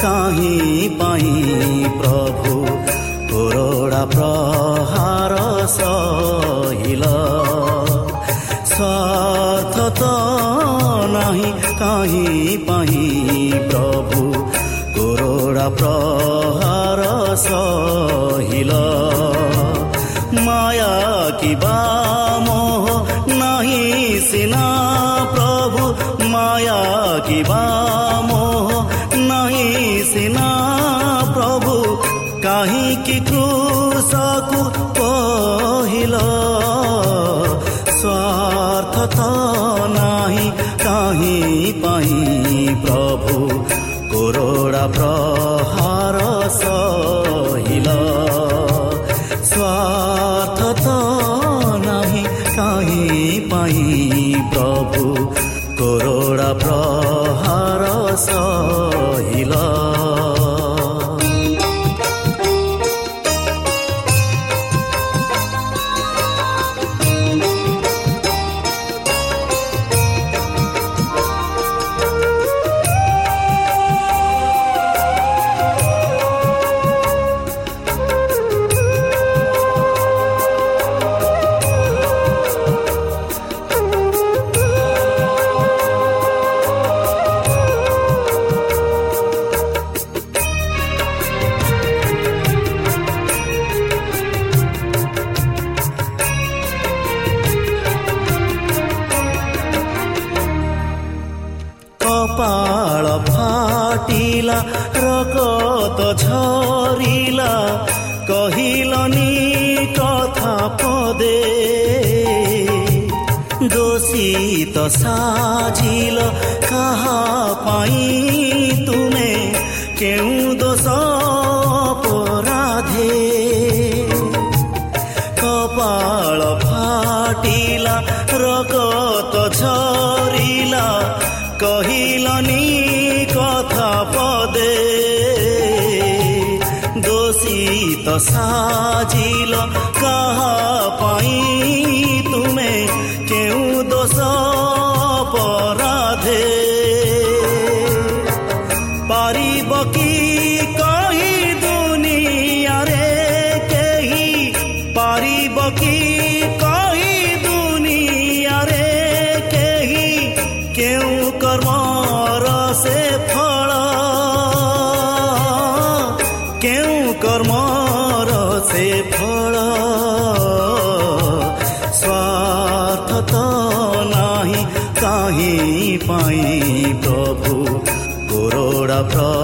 चाहिँ पाई प्रभु कोरोडा प्रहार सहिल। स्वार्थ त नाही कहीँ पाई प्रभु कोरोडा प्रहार सहिल। माया कि बा मोह नाही सिना प्रभु माया कि बा काहीँकी कुसको पहिलो स्वार्थ त नाही काहीँ पाहीँ प्रभु करोडा प्रहार सहिल। स्वार्थ त नाही काहीँ पाहीँ प्रभु कोरोडा प्रहार सहिला। ସାଜିଲ କାହା ପାଇଁ ତୁମେ କେଉଁ ଦୋଷ ପରାଧେ କପାଳ ଫାଟିଲା ରକତ ଝରିଲା କହିଲନି କଥା ପଦେ ଦୋଷିତ ସାଜିଲ প্রভা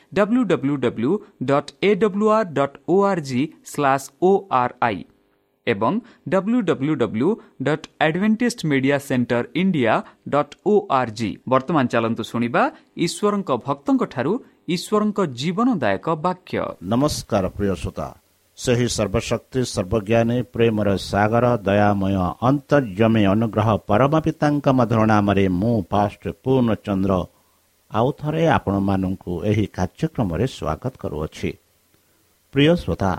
ଚାଲନ୍ତୁ ଶୁଣିବା ଈଶ୍ୱରଙ୍କ ଜୀବନଦାୟକ ବାକ୍ୟ। ନମସ୍କାର ସେହି ସର୍ବଶକ୍ତି ସର୍ବଜ୍ଞାନୀ ପ୍ରେମର ସାଗର ଦୟାମୟ ଅନୁଗ୍ରହ ପରମ ପିତାଙ୍କ ମଧୁର ନାମରେ ମୁଁ ପୂର୍ଣ୍ଣଚନ୍ଦ୍ର ଆଉ ଥରେ ଆପଣମାନଙ୍କୁ ଏହି କାର୍ଯ୍ୟକ୍ରମରେ ସ୍ୱାଗତ କରୁଅଛି। ପ୍ରିୟ ଶ୍ରୋତା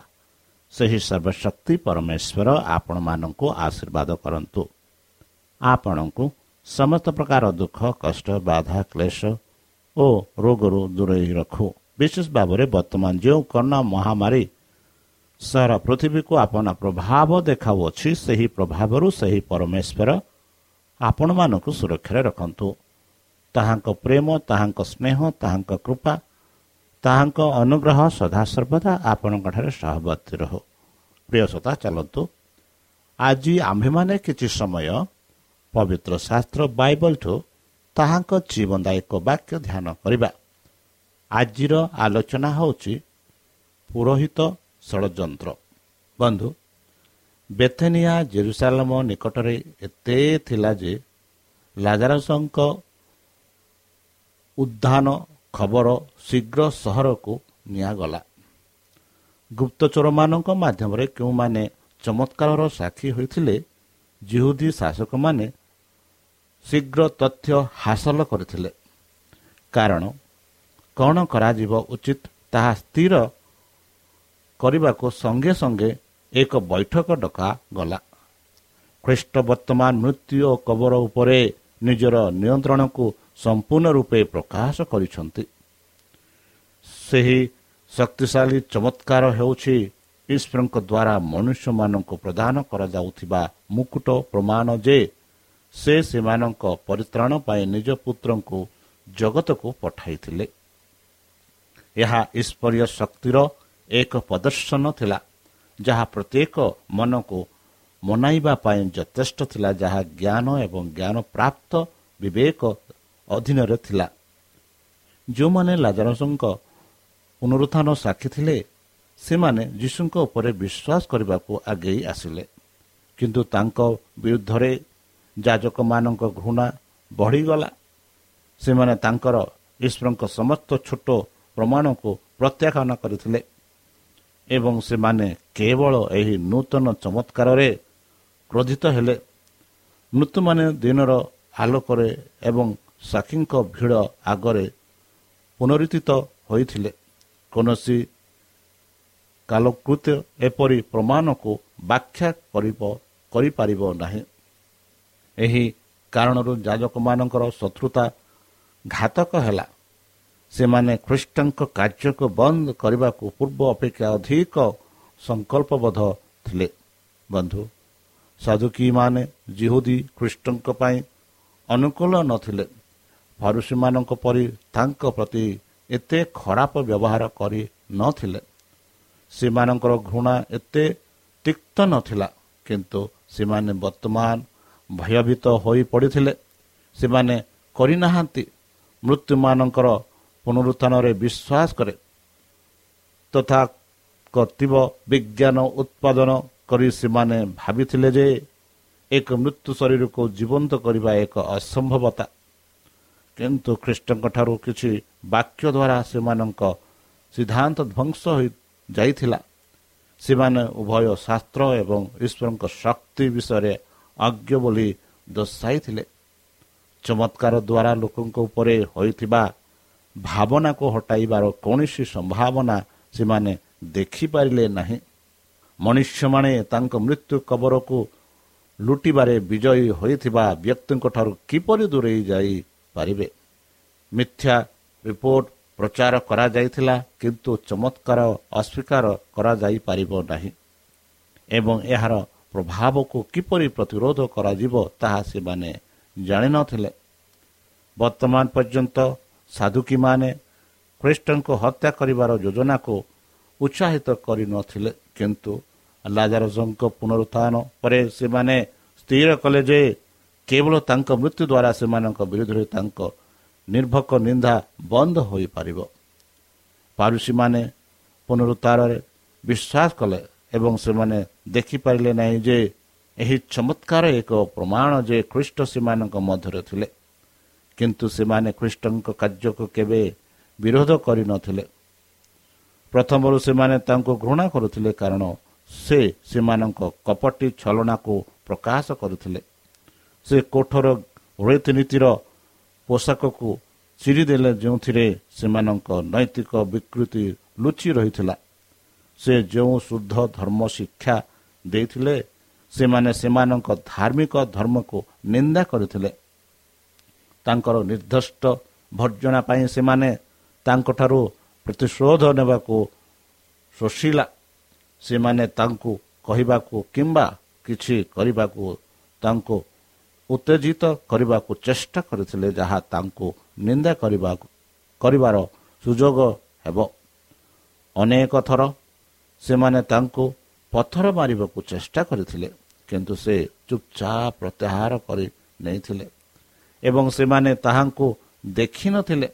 ସେହି ସର୍ବଶକ୍ତି ପରମେଶ୍ୱର ଆପଣମାନଙ୍କୁ ଆଶୀର୍ବାଦ କରନ୍ତୁ। ଆପଣଙ୍କୁ ସମସ୍ତ ପ୍ରକାର ଦୁଃଖ କଷ୍ଟ ବାଧା କ୍ଲେଶ ଓ ରୋଗରୁ ଦୂରେଇ ରଖୁ। ବିଶେଷ ଭାବରେ ବର୍ତ୍ତମାନ ଯେଉଁ କରୋନା ମହାମାରୀ ସାରା ପୃଥିବୀକୁ ଆପଣା ପ୍ରଭାବ ଦେଖାଉଅଛି ସେହି ପ୍ରଭାବରୁ ସେହି ପରମେଶ୍ୱର ଆପଣମାନଙ୍କୁ ସୁରକ୍ଷାରେ ରଖନ୍ତୁ। ତାହାଙ୍କ ପ୍ରେମ ତାହାଙ୍କ ସ୍ନେହ ତାହାଙ୍କ କୃପା ତାହାଙ୍କ ଅନୁଗ୍ରହ ସଦାସର୍ବଦା ଆପଣଙ୍କଠାରେ ସହବର୍ତ୍ତୀ ରହୁ। ପ୍ରିୟସତା ଚାଲନ୍ତୁ। ଆଜି ଆମ୍ଭେମାନେ କିଛି ସମୟ ପବିତ୍ର ଶାସ୍ତ୍ର ବାଇବଲଠୁ ତାହାଙ୍କ ଜୀବନଦାୟକ ବାକ୍ୟ ଧ୍ୟାନ କରିବା। ଆଜିର ଆଲୋଚନା ହେଉଛି ପୁରୋହିତ ଷଡ଼ଯନ୍ତ୍ର। ବନ୍ଧୁ ବେଥେନିଆ ଜେରୁସାଲମ ନିକଟରେ ଏତେ ଥିଲା ଯେ ଲାଜାରସଙ୍କ ଉଦ୍ଧାନ ଖବର ଶୀଘ୍ର ସହରକୁ ନିଆଗଲା। ଗୁପ୍ତଚୋରମାନଙ୍କ ମାଧ୍ୟମରେ କେଉଁମାନେ ଚମତ୍କାରର ସାକ୍ଷୀ ହୋଇଥିଲେ ଜିହୁଦୀ ଶାସକମାନେ ଶୀଘ୍ର ତଥ୍ୟ ହାସଲ କରିଥିଲେ। କାରଣ କ'ଣ କରାଯିବ ଉଚିତ ତାହା ସ୍ଥିର କରିବାକୁ ସଙ୍ଗେ ସଙ୍ଗେ ଏକ ବୈଠକ ଡକାଗଲା ଖ୍ରୀଷ୍ଟ ବର୍ତ୍ତମାନ ମୃତ୍ୟୁ ଓ କବର ଉପରେ ନିଜର ନିୟନ୍ତ୍ରଣକୁ ସମ୍ପୂର୍ଣ୍ଣ ରୂପେ ପ୍ରକାଶ କରିଛନ୍ତି। ସେହି ଶକ୍ତିଶାଳୀ ଚମତ୍କାର ହେଉଛି ଈଶ୍ୱରଙ୍କ ଦ୍ୱାରା ମନୁଷ୍ୟମାନଙ୍କୁ ପ୍ରଦାନ କରାଯାଉଥିବା ମୁକୁଟ ପ୍ରମାଣ ଯେ ସେ ସେମାନଙ୍କ ପରିତ୍ରାଣ ପାଇଁ ନିଜ ପୁତ୍ରଙ୍କୁ ଜଗତକୁ ପଠାଇଥିଲେ। ଏହା ଈଶ୍ୱରୀୟ ଶକ୍ତିର ଏକ ପ୍ରଦର୍ଶନ ଥିଲା ଯାହା ପ୍ରତ୍ୟେକ ମନକୁ ମନାଇବା ପାଇଁ ଯଥେଷ୍ଟ ଥିଲା ଯାହା ଜ୍ଞାନ ଏବଂ ଜ୍ଞାନ ପ୍ରାପ୍ତ ବିବେକ ଅଧୀନରେ ଥିଲା। ଯେଉଁମାନେ ଲାଜାରସଙ୍କ ପୁନରୁତ୍ଥାନ ସାକ୍ଷୀ ଥିଲେ ସେମାନେ ଯୀଶୁଙ୍କ ଉପରେ ବିଶ୍ୱାସ କରିବାକୁ ଆଗେଇ ଆସିଲେ। କିନ୍ତୁ ତାଙ୍କ ବିରୁଦ୍ଧରେ ଯାଜକମାନଙ୍କ ଘୃଣା ବଢ଼ିଗଲା। ସେମାନେ ତାଙ୍କର ଈଶ୍ୱରଙ୍କ ସମସ୍ତ ଛୋଟ ପ୍ରମାଣକୁ ପ୍ରତ୍ୟାଖ୍ୟାନ କରିଥିଲେ ଏବଂ ସେମାନେ କେବଳ ଏହି ନୂତନ ଚମତ୍କାରରେ କ୍ରୋଧିତ ହେଲେ। ମୃତ୍ୟୁମାନେ ଦିନର ଆଲୋକରେ ଏବଂ ସାକ୍ଷୀଙ୍କ ଭିଡ଼ ଆଗରେ ପୁନରୁତ୍ଥିତ ହୋଇଥିଲେ। କୌଣସି କାଲକୃତ୍ୟ ଏପରି ପ୍ରମାଣକୁ ବ୍ୟାଖ୍ୟା କରିବ କରିପାରିବ ନାହିଁ। ଏହି କାରଣରୁ ଯାଜକମାନଙ୍କର ଶତ୍ରୁତା ଘାତକ ହେଲା। ସେମାନେ ଖ୍ରୀଷ୍ଟଙ୍କ କାର୍ଯ୍ୟକୁ ବନ୍ଦ କରିବାକୁ ପୂର୍ବ ଅପେକ୍ଷା ଅଧିକ ସଂକଳ୍ପବଦ୍ଧ ଥିଲେ। ବନ୍ଧୁ ସାଧୁକୀମାନେ ଜିହୁଦୀ ଖ୍ରୀଷ୍ଟଙ୍କ ପାଇଁ ଅନୁକୂଳ ନଥିଲେ। ଫରୁସୀମାନଙ୍କ ପରି ତାଙ୍କ ପ୍ରତି ଏତେ ଖରାପ ବ୍ୟବହାର କରି ନଥିଲେ। ସେମାନଙ୍କର ଘୃଣା ଏତେ ତିକ୍ତ ନଥିଲା କିନ୍ତୁ ସେମାନେ ବର୍ତ୍ତମାନ ଭୟଭୀତ ହୋଇପଡ଼ିଥିଲେ ସେମାନେ କରିନାହାନ୍ତି ମୃତ୍ୟୁମାନଙ୍କର ପୁନରୁତ୍ଥାନରେ ବିଶ୍ୱାସ କରେ। ତଥା କର୍ତ୍ତବ୍ୟ ବିଜ୍ଞାନ ଉତ୍ପାଦନ କରି ସେମାନେ ଭାବିଥିଲେ ଯେ ଏକ ମୃତ୍ୟୁ ଶରୀରକୁ ଜୀବନ୍ତ କରିବା ଏକ ଅସମ୍ଭବତା। କିନ୍ତୁ ଖ୍ରୀଷ୍ଟଙ୍କଠାରୁ କିଛି ବାକ୍ୟ ଦ୍ୱାରା ସେମାନଙ୍କ ସିଦ୍ଧାନ୍ତ ଧ୍ୱଂସ ହୋଇଯାଇଥିଲା ସେମାନେ ଉଭୟ ଶାସ୍ତ୍ର ଏବଂ ଈଶ୍ୱରଙ୍କ ଶକ୍ତି ବିଷୟରେ ଅଜ୍ଞ ବୋଲି ଦର୍ଶାଇଥିଲେ। ଚମତ୍କାର ଦ୍ୱାରା ଲୋକଙ୍କ ଉପରେ ହୋଇଥିବା ଭାବନାକୁ ହଟାଇବାର କୌଣସି ସମ୍ଭାବନା ସେମାନେ ଦେଖିପାରିଲେ ନାହିଁ। ମନୁଷ୍ୟମାନେ ତାଙ୍କ ମୃତ୍ୟୁ କବରକୁ ଲୁଟିବାରେ ବିଜୟୀ ହୋଇଥିବା ବ୍ୟକ୍ତିଙ୍କଠାରୁ କିପରି ଦୂରେଇ ଯାଇପାରିବେ ମିଥ୍ୟା ରିପୋର୍ଟ ପ୍ରଚାର କରାଯାଇଥିଲା କିନ୍ତୁ ଚମତ୍କାର ଅସ୍ୱୀକାର କରାଯାଇପାରିବ ନାହିଁ ଏବଂ ଏହାର ପ୍ରଭାବକୁ କିପରି ପ୍ରତିରୋଧ କରାଯିବ ତାହା ସେମାନେ ଜାଣିନଥିଲେ। ବର୍ତ୍ତମାନ ପର୍ଯ୍ୟନ୍ତ ସାଧୁକୀମାନେ ଖ୍ରୀଷ୍ଟଙ୍କୁ ହତ୍ୟା କରିବାର ଯୋଜନାକୁ ଉତ୍ସାହିତ କରିନଥିଲେ କିନ୍ତୁ ଲାଜାରଜଙ୍କ ପୁନରୁତ୍ଥାନ ପରେ ସେମାନେ ସ୍ଥିର କଲେ ଯେ କେବଳ ତାଙ୍କ ମୃତ୍ୟୁ ଦ୍ୱାରା ସେମାନଙ୍କ ବିରୁଦ୍ଧରେ ତାଙ୍କ ନିର୍ଭକ ନିନ୍ଦା ବନ୍ଦ ହୋଇପାରିବ। ପାରୁସୀମାନେ ପୁନରୁତ୍ତାରରେ ବିଶ୍ୱାସ କଲେ ଏବଂ ସେମାନେ ଦେଖିପାରିଲେ ନାହିଁ ଯେ ଏହି ଚମତ୍କାର ଏକ ପ୍ରମାଣ ଯେ ଖ୍ରୀଷ୍ଟ ସେମାନଙ୍କ ମଧ୍ୟରେ ଥିଲେ। କିନ୍ତୁ ସେମାନେ ଖ୍ରୀଷ୍ଟଙ୍କ କାର୍ଯ୍ୟକୁ କେବେ ବିରୋଧ କରିନଥିଲେ ପ୍ରଥମରୁ ସେମାନେ ତାଙ୍କୁ ଘୃଣା କରୁଥିଲେ କାରଣ ସେ ସେମାନଙ୍କ କପଟି ଛଳନାକୁ ପ୍ରକାଶ କରୁଥିଲେ। ସେ କୋଠର ରୀତିନୀତିର ପୋଷାକକୁ ଚିରିଦେଲେ ଯେଉଁଥିରେ ସେମାନଙ୍କ ନୈତିକ ବିକୃତି ଲୁଚି ରହିଥିଲା। ସେ ଯେଉଁ ଶୁଦ୍ଧ ଧର୍ମ ଶିକ୍ଷା ଦେଇଥିଲେ ସେମାନେ ସେମାନଙ୍କ ଧାର୍ମିକ ଧର୍ମକୁ ନିନ୍ଦା କରିଥିଲେ। ତାଙ୍କର ନିର୍ଦ୍ଦିଷ୍ଟ ଭର୍ଜନା ପାଇଁ ସେମାନେ ତାଙ୍କଠାରୁ ପ୍ରତିଶୋଧ ନେବାକୁ ଶୋଷିଲା। ସେମାନେ ତାଙ୍କୁ କହିବାକୁ କିମ୍ବା କିଛି କରିବାକୁ ତାଙ୍କୁ ଉତ୍ତେଜିତ କରିବାକୁ ଚେଷ୍ଟା କରିଥିଲେ ଯାହା ତାଙ୍କୁ ନିନ୍ଦା କରିବାକୁ କରିବାର ସୁଯୋଗ ହେବ। ଅନେକ ଥର ସେମାନେ ତାଙ୍କୁ ପଥର ମାରିବାକୁ ଚେଷ୍ଟା କରିଥିଲେ କିନ୍ତୁ ସେ ଚୁପଚାପ ପ୍ରତ୍ୟାହାର କରି ନେଇଥିଲେ ଏବଂ ସେମାନେ ତାହାଙ୍କୁ ଦେଖିନଥିଲେ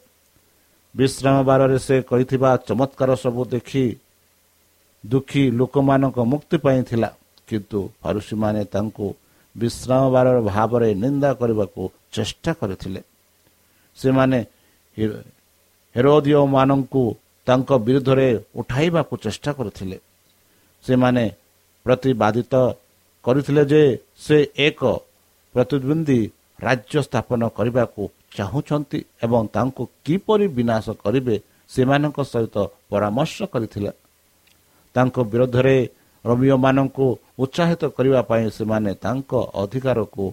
ବିଶ୍ରାମ ବାରରେ ସେ କହିଥିବା ଚମତ୍କାର ସବୁ ଦେଖି ଦୁଃଖୀ ଲୋକମାନଙ୍କ ମୁକ୍ତି ପାଇଁ ଥିଲା କିନ୍ତୁ ଫରୁସୀମାନେ ତାଙ୍କୁ ବିଶ୍ରାମ ବାରର ଭାବରେ ନିନ୍ଦା କରିବାକୁ ଚେଷ୍ଟା କରିଥିଲେ। ସେମାନେ ହେରୋଦିଓମାନଙ୍କୁ ତାଙ୍କ ବିରୁଦ୍ଧରେ ଉଠାଇବାକୁ ଚେଷ୍ଟା କରିଥିଲେ। ସେମାନେ ପ୍ରତିବାଦିତ କରିଥିଲେ ଯେ ସେ ଏକ ପ୍ରତିଦ୍ୱନ୍ଦ୍ୱୀ ରାଜ୍ୟ ସ୍ଥାପନ କରିବାକୁ ଚାହୁଁଛନ୍ତି ଏବଂ ତାଙ୍କୁ କିପରି ବିନାଶ କରିବେ ସେମାନଙ୍କ ସହିତ ପରାମର୍ଶ କରିଥିଲେ। ତାଙ୍କ ବିରୋଧରେ ରବିୟମାନଙ୍କୁ ଉତ୍ସାହିତ କରିବା ପାଇଁ ସେମାନେ ତାଙ୍କ ଅଧିକାରକୁ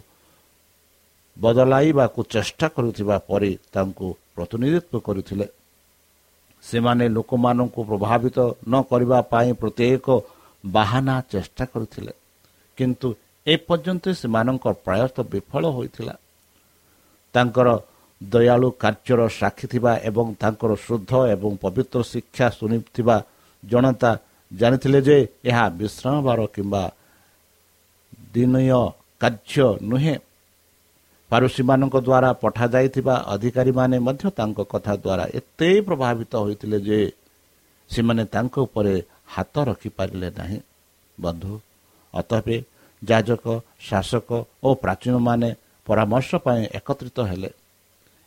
ବଦଳାଇବାକୁ ଚେଷ୍ଟା କରୁଥିବା ପରେ ତାଙ୍କୁ ପ୍ରତିନିଧିତ୍ୱ କରିଥିଲେ। ସେମାନେ ଲୋକମାନଙ୍କୁ ପ୍ରଭାବିତ ନ କରିବା ପାଇଁ ପ୍ରତ୍ୟେକ ବାହାନା ଚେଷ୍ଟା କରିଥିଲେ। କିନ୍ତୁ ଏପର୍ଯ୍ୟନ୍ତ ସେମାନଙ୍କ ପ୍ରାୟତଃ ବିଫଳ ହୋଇଥିଲା। ତାଙ୍କର ଦୟାଳୁ କାର୍ଯ୍ୟର ସାକ୍ଷୀ ଥିବା ଏବଂ ତାଙ୍କର ଶୁଦ୍ଧ ଏବଂ ପବିତ୍ର ଶିକ୍ଷା ଶୁଣିଥିବା ଜନତା ଜାଣିଥିଲେ ଯେ ଏହା ବିଶ୍ରାମବାର କିମ୍ବା ଦିନୀୟ କାର୍ଯ୍ୟ ନୁହେଁ। ପାରୁସୀମାନଙ୍କ ଦ୍ୱାରା ପଠାଯାଇଥିବା ଅଧିକାରୀମାନେ ମଧ୍ୟ ତାଙ୍କ କଥା ଦ୍ୱାରା ଏତେ ପ୍ରଭାବିତ ହୋଇଥିଲେ ଯେ ସେମାନେ ତାଙ୍କ ଉପରେ ହାତ ରଖିପାରିଲେ ନାହିଁ। ବନ୍ଧୁ ଅତପେ ଯାଜକ ଶାସକ ଓ ପ୍ରାଚୀନମାନେ ପରାମର୍ଶ ପାଇଁ ଏକତ୍ରିତ ହେଲେ।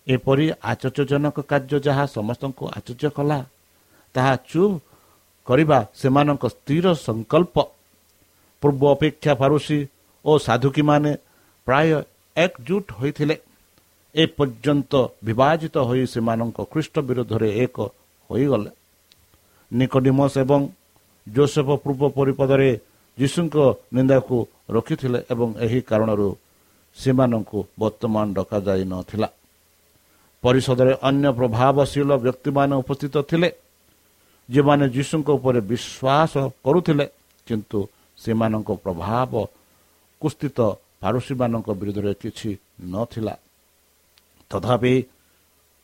ଏପରି ଆଚର୍ଯ୍ୟଜନକ କାର୍ଯ୍ୟ ଯାହା ସମସ୍ତଙ୍କୁ ଆଚର୍ଯ୍ୟ କଲା ତାହା ଚୁପ୍ କରିବା ସେମାନଙ୍କ ସ୍ଥିର ସଂକଳ୍ପ। ପୂର୍ବ ଅପେକ୍ଷା ଫାରୁସି ଓ ସାଧୁକୀମାନେ ପ୍ରାୟ ଏକଜୁଟ ହୋଇଥିଲେ। ଏପର୍ଯ୍ୟନ୍ତ ବିଭାଜିତ ହୋଇ ସେମାନଙ୍କ ଖ୍ରୀଷ୍ଟ ବିରୋଧରେ ଏକ ହୋଇଗଲେ। ନିକୋଡିମସ୍ ଏବଂ ଜୋସେଫ ପୂର୍ବ ପରିପଦରେ ଯୀଶୁଙ୍କ ନିନ୍ଦାକୁ ରଖିଥିଲେ ଏବଂ ଏହି କାରଣରୁ ସେମାନଙ୍କୁ ବର୍ତ୍ତମାନ ଡକାଯାଇ ନଥିଲା। ପରିଷଦରେ ଅନ୍ୟ ପ୍ରଭାବଶୀଳ ବ୍ୟକ୍ତିମାନେ ଉପସ୍ଥିତ ଥିଲେ। ଯେଉଁମାନେ ଯୀଶୁଙ୍କ ଉପରେ ବିଶ୍ୱାସ କରୁଥିଲେ କିନ୍ତୁ ସେମାନଙ୍କ ପ୍ରଭାବ କୁସ୍ଥିତ ଫାରୁସୀମାନଙ୍କ ବିରୁଦ୍ଧରେ କିଛି ନଥିଲା। ତଥାପି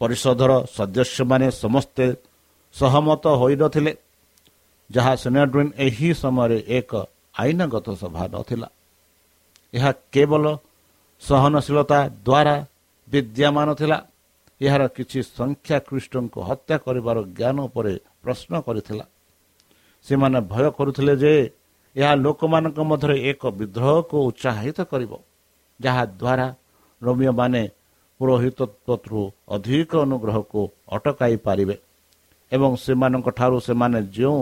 ପରିଷଦର ସଦସ୍ୟମାନେ ସମସ୍ତେ ସହମତ ହୋଇନଥିଲେ ଯାହା ସେନାଡ୍ରିନ୍ ଏହି ସମୟରେ ଏକ ଆଇନଗତ ସଭା ନଥିଲା। ଏହା କେବଳ ସହନଶୀଳତା ଦ୍ୱାରା ବିଦ୍ୟମାନ ଥିଲା। ଏହାର କିଛି ସଂଖ୍ୟା ଖ୍ରୀଷ୍ଟଙ୍କୁ ହତ୍ୟା କରିବାର ଜ୍ଞାନ ଉପରେ ପ୍ରଶ୍ନ କରିଥିଲା। ସେମାନେ ଭୟ କରୁଥିଲେ ଯେ ଏହା ଲୋକମାନଙ୍କ ମଧ୍ୟରେ ଏକ ବିଦ୍ରୋହକୁ ଉତ୍ସାହିତ କରିବ ଯାହାଦ୍ୱାରା ରୋମିଓମାନେ ପୁରୋହିତତ୍ୱରୁ ଅଧିକ ଅନୁଗ୍ରହକୁ ଅଟକାଇ ପାରିବେ ଏବଂ ସେମାନଙ୍କ ଠାରୁ ସେମାନେ ଯେଉଁ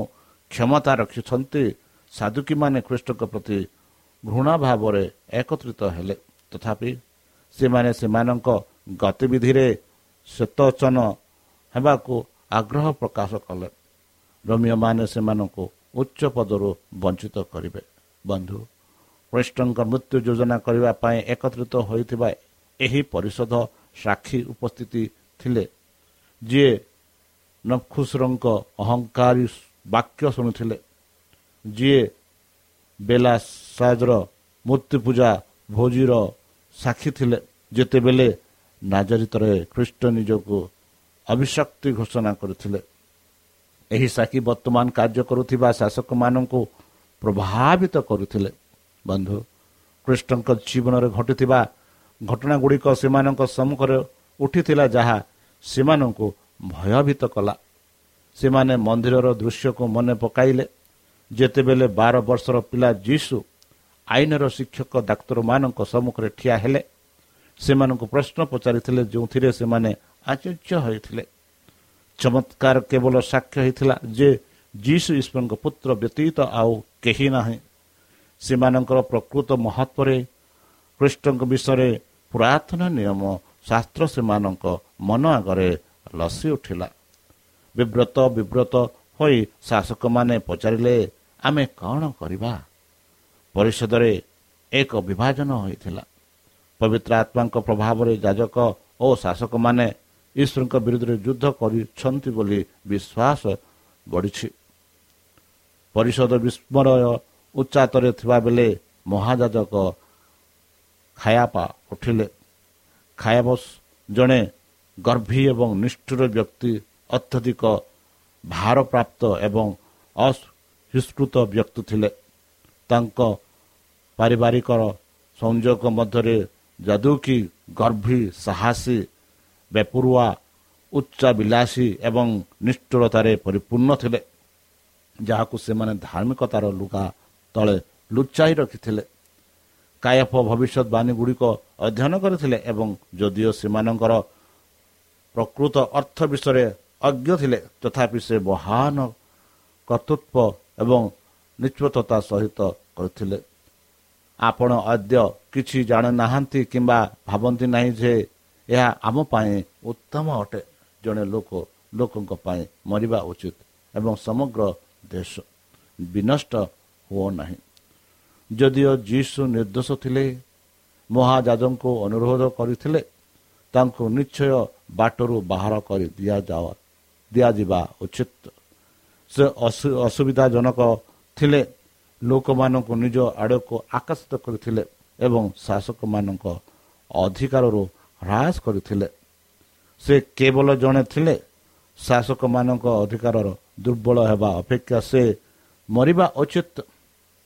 କ୍ଷମତା ରଖିଛନ୍ତି ସାଧୁକୀମାନେ ଖ୍ରୀଷ୍ଟଙ୍କ ପ୍ରତି ଘୃଣା ଭାବରେ ଏକତ୍ରିତ ହେଲେ। ତଥାପି ସେମାନେ ସେମାନଙ୍କ ଗତିବିଧିରେ ଶ୍ଵେତଚନ ହେବାକୁ ଆଗ୍ରହ ପ୍ରକାଶ କଲେ। ରୋମିଓମାନେ ସେମାନଙ୍କୁ ଉଚ୍ଚ ପଦରୁ ବଞ୍ଚିତ କରିବେ। ବନ୍ଧୁ କୃଷ୍ଣଙ୍କ ମୃତ୍ୟୁ ଯୋଜନା କରିବା ପାଇଁ ଏକତ୍ରିତ ହୋଇଥିବା ଏହି ପରିଷଦ ସାକ୍ଷୀ ଉପସ୍ଥିତି ଥିଲେ ଯିଏ ନଖୁସରଙ୍କ ଅହଙ୍କାରୀ ବାକ୍ୟ ଶୁଣୁଥିଲେ ଯିଏ ବେଲା ସାଜର ମୂର୍ତ୍ତି ପୂଜା ଭୋଜିର ସାକ୍ଷୀ ଥିଲେ। ଯେତେବେଳେ ନାଜରିତରେ ଖ୍ରୀଷ୍ଟ ନିଜକୁ ଅଭିଶକ୍ତି ଘୋଷଣା କରିଥିଲେ। ଏହି ସାକ୍ଷୀ ବର୍ତ୍ତମାନ କାର୍ଯ୍ୟ କରୁଥିବା ଶାସକମାନଙ୍କୁ ପ୍ରଭାବିତ କରୁଥିଲେ। ବନ୍ଧୁ କୃଷ୍ଣଙ୍କ ଜୀବନରେ ଘଟିଥିବା ଘଟଣା ଗୁଡ଼ିକ ସେମାନଙ୍କ ସମ୍ମୁଖରେ ଉଠିଥିଲା ଯାହା ସେମାନଙ୍କୁ ଭୟଭୀତ କଲା। ସେମାନେ ମନ୍ଦିରର ଦୃଶ୍ୟକୁ ମନେ ପକାଇଲେ। ଯେତେବେଳେ ବାର ବର୍ଷର ପିଲା ଯୀଶୁ ଆଇନର ଶିକ୍ଷକ ଡାକ୍ତରମାନଙ୍କ ସମ୍ମୁଖରେ ଠିଆ ହେଲେ ସେମାନଙ୍କୁ ପ୍ରଶ୍ନ ପଚାରିଥିଲେ ଯେଉଁଥିରେ ସେମାନେ ଆଚର୍ଯ୍ୟ ହୋଇଥିଲେ। ଚମତ୍କାର କେବଳ ସାକ୍ଷ୍ୟ ହୋଇଥିଲା ଯେ ଯୀଶୁ ଈଶ୍ୱରଙ୍କ ପୁତ୍ର ବ୍ୟତୀତ ଆଉ କେହି ନାହିଁ। ସେମାନଙ୍କର ପ୍ରକୃତ ମହତ୍ଵରେ କୃଷ୍ଣଙ୍କ ବିଷୟରେ ପୁରାତନ ନିୟମ ଶାସ୍ତ୍ର ସେମାନଙ୍କ ମନ ଆଗରେ ଲସି ଉଠିଲା। ବିବ୍ରତ ବିବ୍ରତ ହୋଇ ଶାସକମାନେ ପଚାରିଲେ ଆମେ କ'ଣ କରିବା? ପରିଷଦରେ ଏକ ବିଭାଜନ ହୋଇଥିଲା। ପବିତ୍ର ଆତ୍ମାଙ୍କ ପ୍ରଭାବରେ ଯାଜକ ଓ ଶାସକମାନେ ଈଶ୍ୱରଙ୍କ ବିରୁଦ୍ଧରେ ଯୁଦ୍ଧ କରିଛନ୍ତି ବୋଲି ବିଶ୍ୱାସ ବଢ଼ିଛି ପରିଷଦ ବିସ୍ମୟ ଉଚ୍ଚାତରେ ଥିବାବେଳେ ମହାଯାଜକ ଖାୟାପା ଉଠିଲେ। ଖାୟାବସ୍ ଜଣେ ଗର୍ଭୀ ଏବଂ ନିଷ୍ଠୁର ବ୍ୟକ୍ତି ଅତ୍ୟଧିକ ଭାରପ୍ରାପ୍ତ ଏବଂ ଅସହିଷ୍କୃତ ବ୍ୟକ୍ତି ଥିଲେ। ତାଙ୍କ ପାରିବାରିକର ସଂଯୋଗ ମଧ୍ୟରେ ଯାଦୁକି ଗର୍ଭୀ ସାହସୀ ବେପୁରୁଆ ଉଚ୍ଚାବିଲାସୀ ଏବଂ ନିଷ୍ଠୁରତାରେ ପରିପୂର୍ଣ୍ଣ ଥିଲେ ଯାହାକୁ ସେମାନେ ଧାର୍ମିକତାର ଲୁଗା ତଳେ ଲୁଚାଇ ରଖିଥିଲେ କାୟଫ ଭବିଷ୍ୟତବାଣୀ ଗୁଡ଼ିକ ଅଧ୍ୟୟନ କରିଥିଲେ ଏବଂ ଯଦିଓ ସେମାନଙ୍କର ପ୍ରକୃତ ଅର୍ଥ ବିଷୟରେ ଅଜ୍ଞ ଥିଲେ ତଥାପି ସେ ମହାନ କର୍ତ୍ତୃତ୍ୱ ଏବଂ ନିଷ୍ପତ୍ତତା ସହିତ କରିଥିଲେ ଆପଣ ଅଦ୍ୟ କିଛି ଜାଣୁନାହାନ୍ତି କିମ୍ବା ଭାବନ୍ତି ନାହିଁ ଯେ ଏହା ଆମ ପାଇଁ ଉତ୍ତମ ଅଟେ। ଜଣେ ଲୋକ ଲୋକଙ୍କ ପାଇଁ ମରିବା ଉଚିତ ଏବଂ ସମଗ୍ର ଦେଶ ବିନଷ୍ଟ ହୁଅ ନାହିଁ ଯଦିଓ ଯୀଶୁ ନିର୍ଦ୍ଦୋଷ ଥିଲେ ମହାଜାଜଙ୍କୁ ଅନୁରୋଧ କରିଥିଲେ ତାଙ୍କୁ ନିଶ୍ଚୟ ବାଟରୁ ବାହାର କରି ଦିଆଯାଅ ଦିଆଯିବା ଉଚିତ। ସେ ଅସୁବିଧାଜନକ ଥିଲେ ଲୋକମାନଙ୍କୁ ନିଜ ଆଡ଼କୁ ଆକର୍ଷିତ କରିଥିଲେ ଏବଂ ଶାସକମାନଙ୍କ ଅଧିକାରରୁ ହ୍ରାସ କରିଥିଲେ। ସେ କେବଳ ଜଣେ ଥିଲେ। ଶାସକମାନଙ୍କ ଅଧିକାରର ଦୁର୍ବଳ ହେବା ଅପେକ୍ଷା ସେ ମରିବା ଉଚିତ।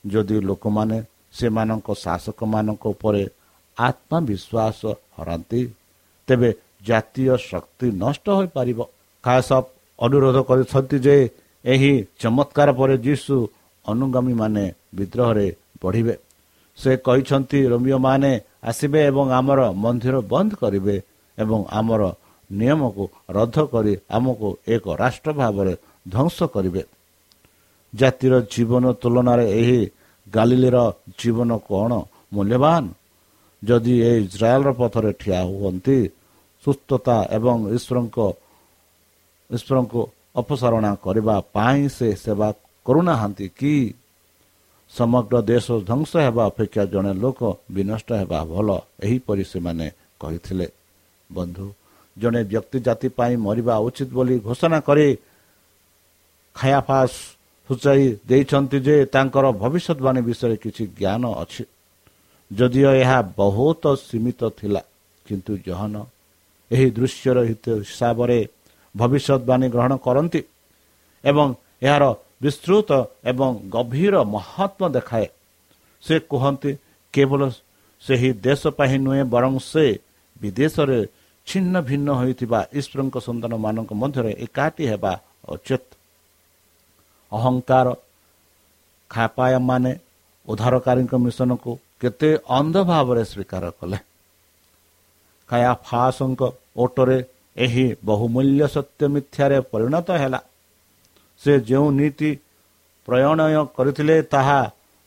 ଯଦି ଲୋକମାନେ ସେମାନଙ୍କ ଶାସକମାନଙ୍କ ଉପରେ ଆତ୍ମବିଶ୍ୱାସ ହରାନ୍ତି ତେବେ ଜାତୀୟ ଶକ୍ତି ନଷ୍ଟ ହୋଇପାରିବ। ଖାସ ଅନୁରୋଧ କରିଛନ୍ତି ଯେ ଏହି ଚମତ୍କାର ପରେ ଯୀଶୁ ଅନୁଗାମୀମାନେ ବିଦ୍ରୋହରେ ବଢ଼ିବେ ସେ କହିଛନ୍ତି ରୋମିଓମାନେ ଆସିବେ ଏବଂ ଆମର ମନ୍ଦିର ବନ୍ଦ କରିବେ ଏବଂ ଆମର ନିୟମକୁ ରଦ୍ଦ କରି ଆମକୁ ଏକ ରାଷ୍ଟ୍ର ଭାବରେ ଧ୍ୱଂସ କରିବେ। ଜାତିର ଜୀବନ ତୁଳନାରେ ଏହି ଗାଲିଲିର ଜୀବନ କ'ଣ ମୂଲ୍ୟବାନ? ଯଦି ଏ ଇସ୍ରାଏଲର ପଥରେ ଠିଆ ହୁଅନ୍ତି ସୁସ୍ଥତା ଏବଂ ଈଶ୍ୱରଙ୍କ ଈଶ୍ୱରଙ୍କୁ ଅପସାରଣା କରିବା ପାଇଁ ସେ ସେବା କରୁନାହାନ୍ତି କି? ସମଗ୍ର ଦେଶ ଧ୍ୱଂସ ହେବା ଅପେକ୍ଷା ଜଣେ ଲୋକ ବିନଷ୍ଟ ହେବା ଭଲ ଏହିପରି ସେମାନେ କହିଥିଲେ। ବନ୍ଧୁ ଜଣେ ବ୍ୟକ୍ତି ଜାତି ପାଇଁ ମରିବା ଉଚିତ ବୋଲି ଘୋଷଣା କରି ଖାୟାଫାସ୍ ସୂଚାଇ ଦେଇଛନ୍ତି ଯେ ତାଙ୍କର ଭବିଷ୍ୟତବାଣୀ ବିଷୟରେ କିଛି ଜ୍ଞାନ ଅଛି। ଯଦିଓ ଏହା ବହୁତ ସୀମିତ ଥିଲା କିନ୍ତୁ ଜହନ ଏହି ଦୃଶ୍ୟର ହିସାବରେ ଭବିଷ୍ୟତବାଣୀ ଗ୍ରହଣ କରନ୍ତି ଏବଂ ଏହାର ବିସ୍ତୃତ ଏବଂ ଗଭୀର ମହତ୍ଵ ଦେଖାଏ। ସେ କୁହନ୍ତି କେବଳ ସେହି ଦେଶ ପାଇଁ ନୁହେଁ ବରଂ ସେ ବିଦେଶରେ ଛିନ୍ନ ଭିନ୍ନ ହୋଇଥିବା ଈଶ୍ୱରଙ୍କ ସନ୍ତାନମାନଙ୍କ ମଧ୍ୟରେ ଏକାଠି ହେବା ଉଚିତ। ଅହଙ୍କାର ଖାପାୟମାନେ ଉଦ୍ଧାରକାରୀଙ୍କ ମିଶନକୁ କେତେ ଅନ୍ଧ ଭାବରେ ସ୍ୱୀକାର କଲେ। ଖାୟା ଫାସଙ୍କ ଓଟରେ ଏହି ବହୁମୂଲ୍ୟ ସତ୍ୟ ମିଥ୍ୟାରେ ପରିଣତ ହେଲା। ସେ ଯେଉଁ ନୀତି ପ୍ରଣୟ କରିଥିଲେ ତାହା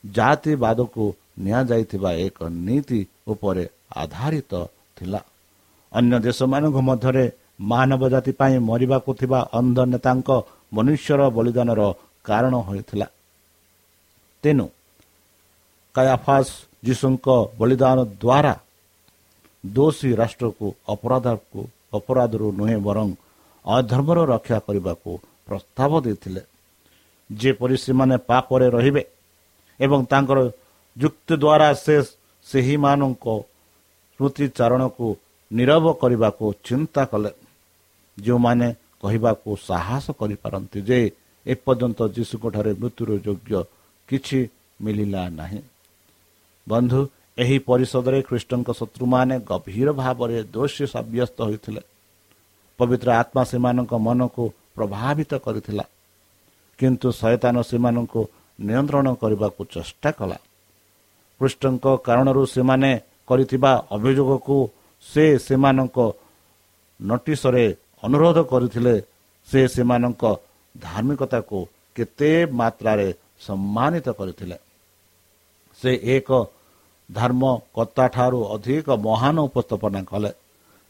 ଜାତିବାଦକୁ ନିଆଯାଇଥିବା ଏକ ନୀତି ଉପରେ ଆଧାରିତ ଥିଲା। ଅନ୍ୟ ଦେଶମାନଙ୍କ ମଧ୍ୟରେ ମାନବ ଜାତି ପାଇଁ ମରିବାକୁ ଥିବା ଅନ୍ଧ ନେତାଙ୍କ ମନୁଷ୍ୟର ବଳିଦାନର କାରଣ ହୋଇଥିଲା। ତେଣୁ କାୟାଫାସ୍ ଯୀଶୁଙ୍କ ବଳିଦାନ ଦ୍ୱାରା ଦୋଷୀ ରାଷ୍ଟ୍ରକୁ ଅପରାଧକୁ ଅପରାଧରୁ ନୁହେଁ ବରଂ ଅଧର୍ମର ରକ୍ଷା କରିବାକୁ ପ୍ରସ୍ତାବ ଦେଇଥିଲେ ଯେପରି ସେମାନେ ପାପରେ ରହିବେ ଏବଂ ତାଙ୍କର ଯୁକ୍ତି ଦ୍ୱାରା ସେ ସେହିମାନଙ୍କ ସ୍ମୃତିଚାରଣକୁ ନିରବ କରିବାକୁ ଚିନ୍ତା କଲେ। ଯେଉଁମାନେ କହିବାକୁ ସାହସ କରିପାରନ୍ତି ଯେ ଏପର୍ଯ୍ୟନ୍ତ ଯୀଶୁଙ୍କଠାରେ ମୃତ୍ୟୁର ଯୋଗ୍ୟ କିଛି ମିଳିଲା ନାହିଁ। ବନ୍ଧୁ ଏହି ପରିଷଦରେ ଖ୍ରୀଷ୍ଟଙ୍କ ଶତ୍ରୁମାନେ ଗଭୀର ଭାବରେ ଦୋଷୀ ସାବ୍ୟସ୍ତ ହୋଇଥିଲେ। ପବିତ୍ର ଆତ୍ମା ସେମାନଙ୍କ ମନକୁ ପ୍ରଭାବିତ କରିଥିଲା। କିନ୍ତୁ ଶୟତାନ ସେମାନଙ୍କୁ ନିୟନ୍ତ୍ରଣ କରିବାକୁ ଚେଷ୍ଟା କଲା। କୃଷ୍ଣଙ୍କ କାରଣରୁ ସେମାନେ କରିଥିବା ଅଭିଯୋଗକୁ ସେ ସେମାନଙ୍କ ନୋଟିସରେ ଅନୁରୋଧ କରିଥିଲେ। ସେ ସେମାନଙ୍କ ଧାର୍ମିକତାକୁ କେତେ ମାତ୍ରାରେ ସମ୍ମାନିତ କରିଥିଲେ। ସେ ଏକ ଧର୍ମକର୍ତ୍ତାଠାରୁ ଅଧିକ ମହାନ ଉପସ୍ଥାପନା କଲେ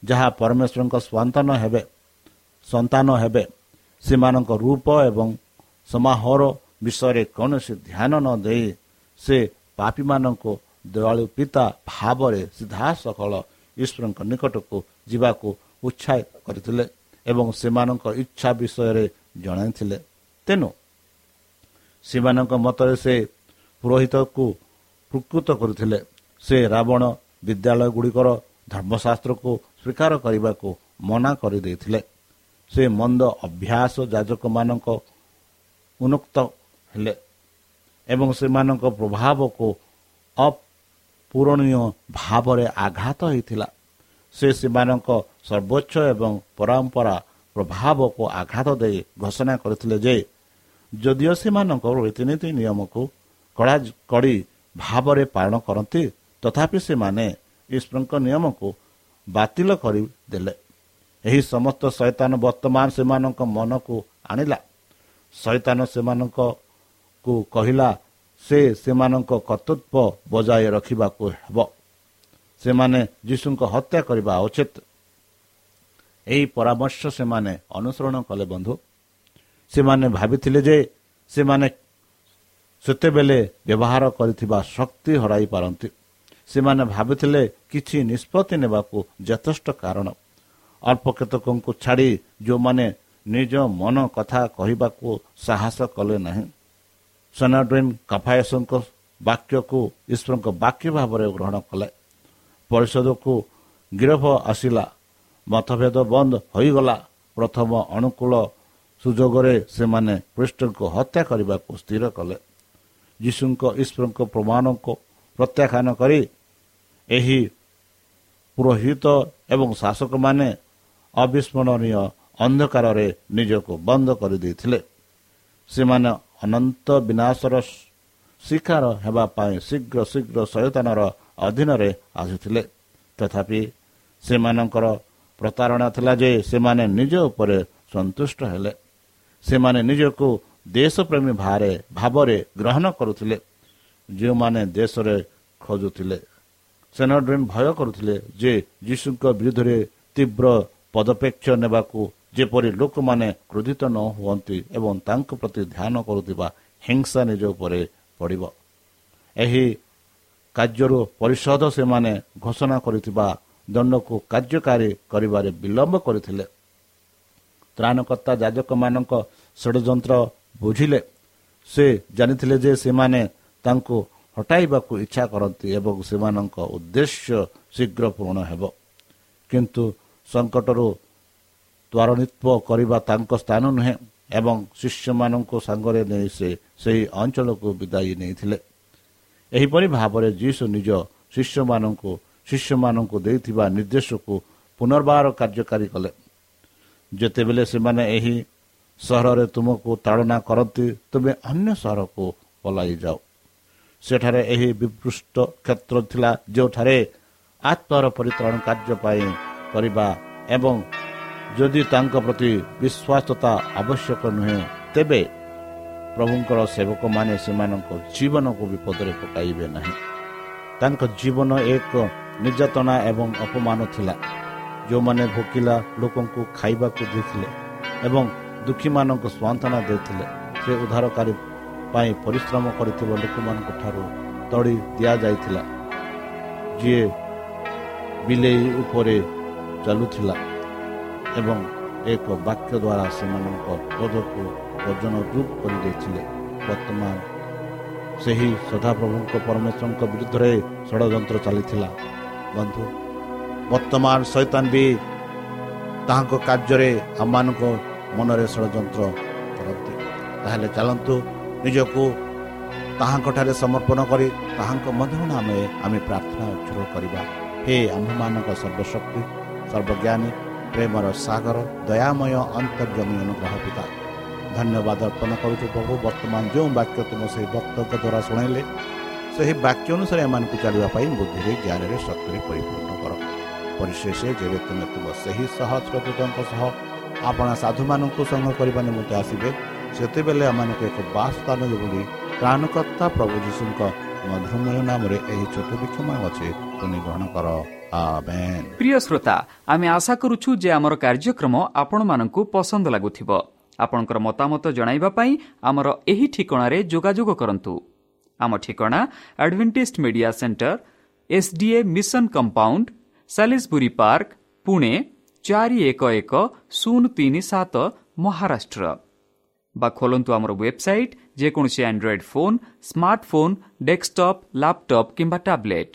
ଯାହା ପରମେଶ୍ୱରଙ୍କ ସନ୍ତାନ ହେବେ ସନ୍ତାନ ହେବେ। ସେମାନଙ୍କ ରୂପ ଏବଂ ସମାହର ବିଷୟରେ କୌଣସି ଧ୍ୟାନ ନ ଦେଇ ସେ ପାପୀମାନଙ୍କୁ ଦୟାଳୁ ପିତା ଭାବରେ ସିଧାସଖଳ ଈଶ୍ୱରଙ୍କ ନିକଟକୁ ଯିବାକୁ ଉତ୍ସାହିତ କରିଥିଲେ ଏବଂ ସେମାନଙ୍କ ଇଚ୍ଛା ବିଷୟରେ ଜଣାଇଥିଲେ। ତେଣୁ ସେମାନଙ୍କ ମତରେ ସେ ପୁରୋହିତକୁ ପ୍ରକୃତ କରୁଥିଲେ। ସେ ରାବଣ ବିଦ୍ୟାଳୟ ଗୁଡ଼ିକର ଧର୍ମଶାସ୍ତ୍ରକୁ ସ୍ୱୀକାର କରିବାକୁ ମନା କରିଦେଇଥିଲେ। ସେ ମନ୍ଦ ଅଭ୍ୟାସ ଯାଜକମାନଙ୍କ ଉନ୍ନୁକ୍ତ ହେଲେ ଏବଂ ସେମାନଙ୍କ ପ୍ରଭାବକୁ ଅପୂରଣୀୟ ଭାବରେ ଆଘାତ ହୋଇଥିଲା। ସେ ସେମାନଙ୍କ ସର୍ବୋଚ୍ଚ ଏବଂ ପରମ୍ପରା ପ୍ରଭାବକୁ ଆଘାତ ଦେଇ ଘୋଷଣା କରିଥିଲେ ଯେ ଯଦିଓ ସେମାନଙ୍କ ରୀତିନୀତି ନିୟମକୁ କଡ଼ା କଡ଼ି ଭାବରେ ପାଳନ କରନ୍ତି ତଥାପି ସେମାନେ ଈଶ୍ୱରଙ୍କ ନିୟମକୁ ବାତିଲ କରିଦେଲେ। ଏହି ସମସ୍ତ ଶୈତାନ ବର୍ତ୍ତମାନ ସେମାନଙ୍କ ମନକୁ ଆଣିଲା। ଶୈତାନ ସେମାନଙ୍କୁ କହିଲା ସେ ସେମାନଙ୍କ କର୍ତ୍ତୃତ୍ୱ ବଜାୟ ରଖିବାକୁ ହେବ। ସେମାନେ ଯୀଶୁଙ୍କ ହତ୍ୟା କରିବା ଉଚିତ। ଏହି ପରାମର୍ଶ ସେମାନେ ଅନୁସରଣ କଲେ ବନ୍ଧୁ। ସେମାନେ ଭାବିଥିଲେ ଯେ ସେମାନେ ସେତେବେଳେ ବ୍ୟବହାର କରିଥିବା ଶକ୍ତି ହରାଇ ପାରନ୍ତି। ସେମାନେ ଭାବିଥିଲେ କିଛି ନିଷ୍ପତ୍ତି ନେବାକୁ ଯଥେଷ୍ଟ କାରଣ। ଅଳ୍ପ କେତେକଙ୍କୁ ଛାଡ଼ି ଯେଉଁମାନେ ନିଜ ମନ କଥା କହିବାକୁ ସାହସ କଲେ ନାହିଁ। ସେନାଡ୍ରିନ୍ କଫାୟସଙ୍କ ବାକ୍ୟକୁ ଈଶ୍ୱରଙ୍କ ବାକ୍ୟ ଭାବରେ ଗ୍ରହଣ କଲେ। ପରିଷଦକୁ ଗିରଫ ଆସିଲା। ମତଭେଦ ବନ୍ଦ ହୋଇଗଲା। ପ୍ରଥମ ଅନୁକୂଳ ସୁଯୋଗରେ ସେମାନେ ଖ୍ରୀଷ୍ଟଙ୍କୁ ହତ୍ୟା କରିବାକୁ ସ୍ଥିର କଲେ। ଯୀଶୁଙ୍କ ଈଶ୍ୱରଙ୍କ ପ୍ରମାଣକୁ ପ୍ରତ୍ୟାଖ୍ୟାନ କରି ଏହି ପୁରୋହିତ ଏବଂ ଶାସକମାନେ ଅବିସ୍ମରଣୀୟ ଅନ୍ଧକାରରେ ନିଜକୁ ବନ୍ଦ କରିଦେଇଥିଲେ। ସେମାନେ ଅନନ୍ତ ବିନାଶର ଶିକାର ହେବା ପାଇଁ ଶୀଘ୍ର ଶୀଘ୍ର ସଚେତନର ଅଧୀନରେ ଆସୁଥିଲେ। ତଥାପି ସେମାନଙ୍କର ପ୍ରତାରଣା ଥିଲା ଯେ ସେମାନେ ନିଜ ଉପରେ ସନ୍ତୁଷ୍ଟ ହେଲେ। ସେମାନେ ନିଜକୁ ଦେଶପ୍ରେମୀ ଭାରେ ଭାବରେ ଗ୍ରହଣ କରୁଥିଲେ। ଯେଉଁମାନେ ଦେଶରେ ଖୋଜୁଥିଲେ ସେନାଡ୍ରିନ୍ ଭୟ କରୁଥିଲେ ଯେ ଯୀଶୁଙ୍କ ବିରୁଦ୍ଧରେ ତୀବ୍ର ପଦପେକ୍ଷ ନେବାକୁ ଯେପରି ଲୋକମାନେ କ୍ରୋଧିତ ନ ହୁଅନ୍ତି ଏବଂ ତାଙ୍କ ପ୍ରତି ଧ୍ୟାନ କରୁଥିବା ହିଂସା ନିଜ ଉପରେ ପଡ଼ିବ। ଏହି କାର୍ଯ୍ୟରୁ ପରିଷଦ ସେମାନେ ଘୋଷଣା କରିଥିବା ଦଣ୍ଡକୁ କାର୍ଯ୍ୟକାରୀ କରିବାରେ ବିଳମ୍ବ କରିଥିଲେ। ତ୍ରାଣକର୍ତ୍ତା ଯାଜକମାନଙ୍କ ଷଡ଼ଯନ୍ତ୍ର ବୁଝିଲେ। ସେ ଜାଣିଥିଲେ ଯେ ସେମାନେ ତାଙ୍କୁ ହଟାଇବାକୁ ଇଚ୍ଛା କରନ୍ତି ଏବଂ ସେମାନଙ୍କ ଉଦ୍ଦେଶ୍ୟ ଶୀଘ୍ର ପୂରଣ ହେବ। କିନ୍ତୁ ସଙ୍କଟରୁ ତ୍ୱରାନ୍ୱିତ କରିବା ତାଙ୍କ ସ୍ଥାନ ନୁହେଁ ଏବଂ ଶିଷ୍ୟମାନଙ୍କୁ ସାଙ୍ଗରେ ନେଇ ସେ ସେହି ଅଞ୍ଚଳକୁ ବିଦାୟୀ ନେଇଥିଲେ। ଏହିପରି ଭାବରେ ଯୀଶୁ ନିଜ ଶିଷ୍ୟମାନଙ୍କୁ ଶିଷ୍ୟମାନଙ୍କୁ ଦେଇଥିବା ନିର୍ଦ୍ଦେଶକୁ ପୁନର୍ବାର କାର୍ଯ୍ୟକାରୀ କଲେ। ଯେତେବେଳେ ସେମାନେ ଏହି ସହରରେ ତୁମକୁ ତାଳନା କରନ୍ତି ତୁମେ ଅନ୍ୟ ସହରକୁ ପଲାଇ ଯାଅ। ସେଠାରେ ଏହି ବିପୃଷ୍ଟ କ୍ଷେତ୍ର ଥିଲା ଯେଉଁଠାରେ ଆତ୍ମାର ପରିତ୍ରାଣ କାର୍ଯ୍ୟ ପାଇଁ କରିବା ଏବଂ ଯଦି ତାଙ୍କ ପ୍ରତି ବିଶ୍ୱାସତା ଆବଶ୍ୟକ ନୁହେଁ ତେବେ ପ୍ରଭୁଙ୍କର ସେବକମାନେ ସେମାନଙ୍କ ଜୀବନକୁ ବିପଦରେ ପକାଇବେ ନାହିଁ। ତାଙ୍କ ଜୀବନ ଏକ ନିର୍ଯାତନା ଏବଂ ଅପମାନ ଥିଲା। ଯେଉଁମାନେ ଭୋକିଲା ଲୋକଙ୍କୁ ଖାଇବାକୁ ଦେଇଥିଲେ ଏବଂ ଦୁଃଖୀମାନଙ୍କୁ ସ୍ୱାନ୍ତନା ଦେଇଥିଲେ ସେ ଉଦ୍ଧାରକାରୀ ପାଇଁ ପରିଶ୍ରମ କରିଥିବା ଲୋକମାନଙ୍କ ଠାରୁ ତଡ଼ି ଦିଆଯାଇଥିଲା। ଯିଏ ବିଲେଇ ଉପରେ ଚାଲୁଥିଲା ଏବଂ ଏକ ବାକ୍ୟ ଦ୍ୱାରା ସେମାନଙ୍କ କ୍ରୋଧକୁ ଓଜନ ଦୂର କରିଦେଇଥିଲେ। ବର୍ତ୍ତମାନ ସେହି ସଦାପ୍ରଭୁଙ୍କ ପରମେଶ୍ୱରଙ୍କ ବିରୁଦ୍ଧରେ ଷଡ଼ଯନ୍ତ୍ର ଚାଲିଥିଲା। ବନ୍ଧୁ ବର୍ତ୍ତମାନ ସୈତାନ ବି ତାହାଙ୍କ କାର୍ଯ୍ୟରେ ଆମମାନଙ୍କ ମନରେ ଷଡ଼ଯନ୍ତ୍ର କରନ୍ତି। ତାହେଲେ ଚାଲନ୍ତୁ ନିଜକୁ ତାହାଙ୍କଠାରେ ସମର୍ପଣ କରି ତାହାଙ୍କ ମଧ୍ୟ ନାମେ ଆମେ ପ୍ରାର୍ଥନା ଉଚ୍ଚର କରିବା। ହେ ଆମ୍ଭମାନଙ୍କ ସର୍ବଶକ୍ତି ସର୍ବଜ୍ଞାନୀ ପ୍ରେମର ସାଗର ଦୟାମୟ ଅନ୍ତର୍ଜମୀ ଅନୁଗ୍ରହ ପିତା। ଧନ୍ୟବାଦ ଅର୍ପଣ କରୁଛୁ ପ୍ରଭୁ ବର୍ତ୍ତମାନ ଯେଉଁ ବାକ୍ୟ ତୁମ ସେହି ଭକ୍ତଙ୍କ ଦ୍ୱାରା ଶୁଣାଇଲେ ସେହି ବାକ୍ୟ ଅନୁସାରେ ଏମାନଙ୍କୁ ଚାଲିବା ପାଇଁ ବୁଦ୍ଧିରେ ଜ୍ଞାନରେ ଶକ୍ତିରେ ପରିପୂର୍ଣ୍ଣ କର। ପରିଶେଷ ଯେବେ ତୁମେ ତୁମ ସେହି ସହସ୍ରଦୂତଙ୍କ ସହ ଆପଣା ସାଧୁମାନଙ୍କୁ ସଂଘ କରିବା ନିମନ୍ତେ ଆସିବେ ସେତେବେଳେ ଏମାନଙ୍କୁ ଏକ ବାସ ସ୍ଥାନ ବୋଲି ତ୍ରାଣକର୍ତ୍ତା ପ୍ରଭୁ ଯୀଶୁଙ୍କ ମଧୁମୟ ନାମରେ ଏହି ଛୋଟ ବିକ୍ଷମ ଅଛି ତୁମେ ଗ୍ରହଣ କର ଆମେନ୍ ପ୍ରିୟ ଶ୍ରୋତା ଆମେ ଆଶା କରୁଛୁ ଯେ ଆମର କାର୍ଯ୍ୟକ୍ରମ ଆପଣମାନଙ୍କୁ ପସନ୍ଦ ଲାଗୁଥିବ। ଆପଣଙ୍କର ମତାମତ ଜଣାଇବା ପାଇଁ ଆମର ଏହି ଠିକଣାରେ ଯୋଗାଯୋଗ କରନ୍ତୁ। ଆମ ଠିକଣା Adventist media centre SDA mission compound Salisbury Park Pune ଚାରି ଏକ ଏକ ଶୂନ ତିନି ସାତ ମହାରାଷ୍ଟ୍ର। ବା ଖୋଲନ୍ତୁ ଆମର ୱେବସାଇଟ୍ ଯେକୌଣସି Android phone smartphone desktop laptop କିମ୍ବା ଟ୍ୟାବ୍ଲେଟ୍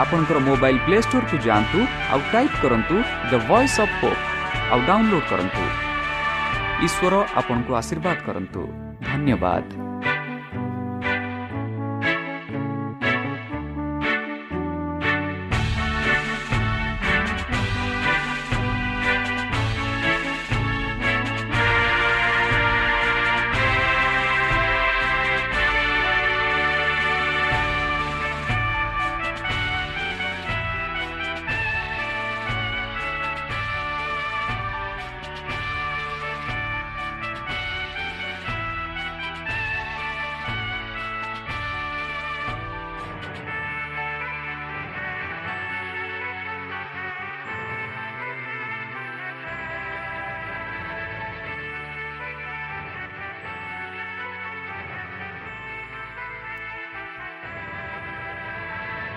ଆପଣଙ୍କର ମୋବାଇଲ୍ ପ୍ଲେ ଷ୍ଟୋରକୁ ଯାଆନ୍ତୁ ଆଉ ଟାଇପ୍ କରନ୍ତୁ ଦ ଭଏସ୍ ଅଫ୍ ପୋପ୍ ଆଉ ଡାଉନଲୋଡ୍ କରନ୍ତୁ। ଈଶ୍ୱର ଆପଣଙ୍କୁ ଆଶୀର୍ବାଦ କରନ୍ତୁ। ଧନ୍ୟବାଦ।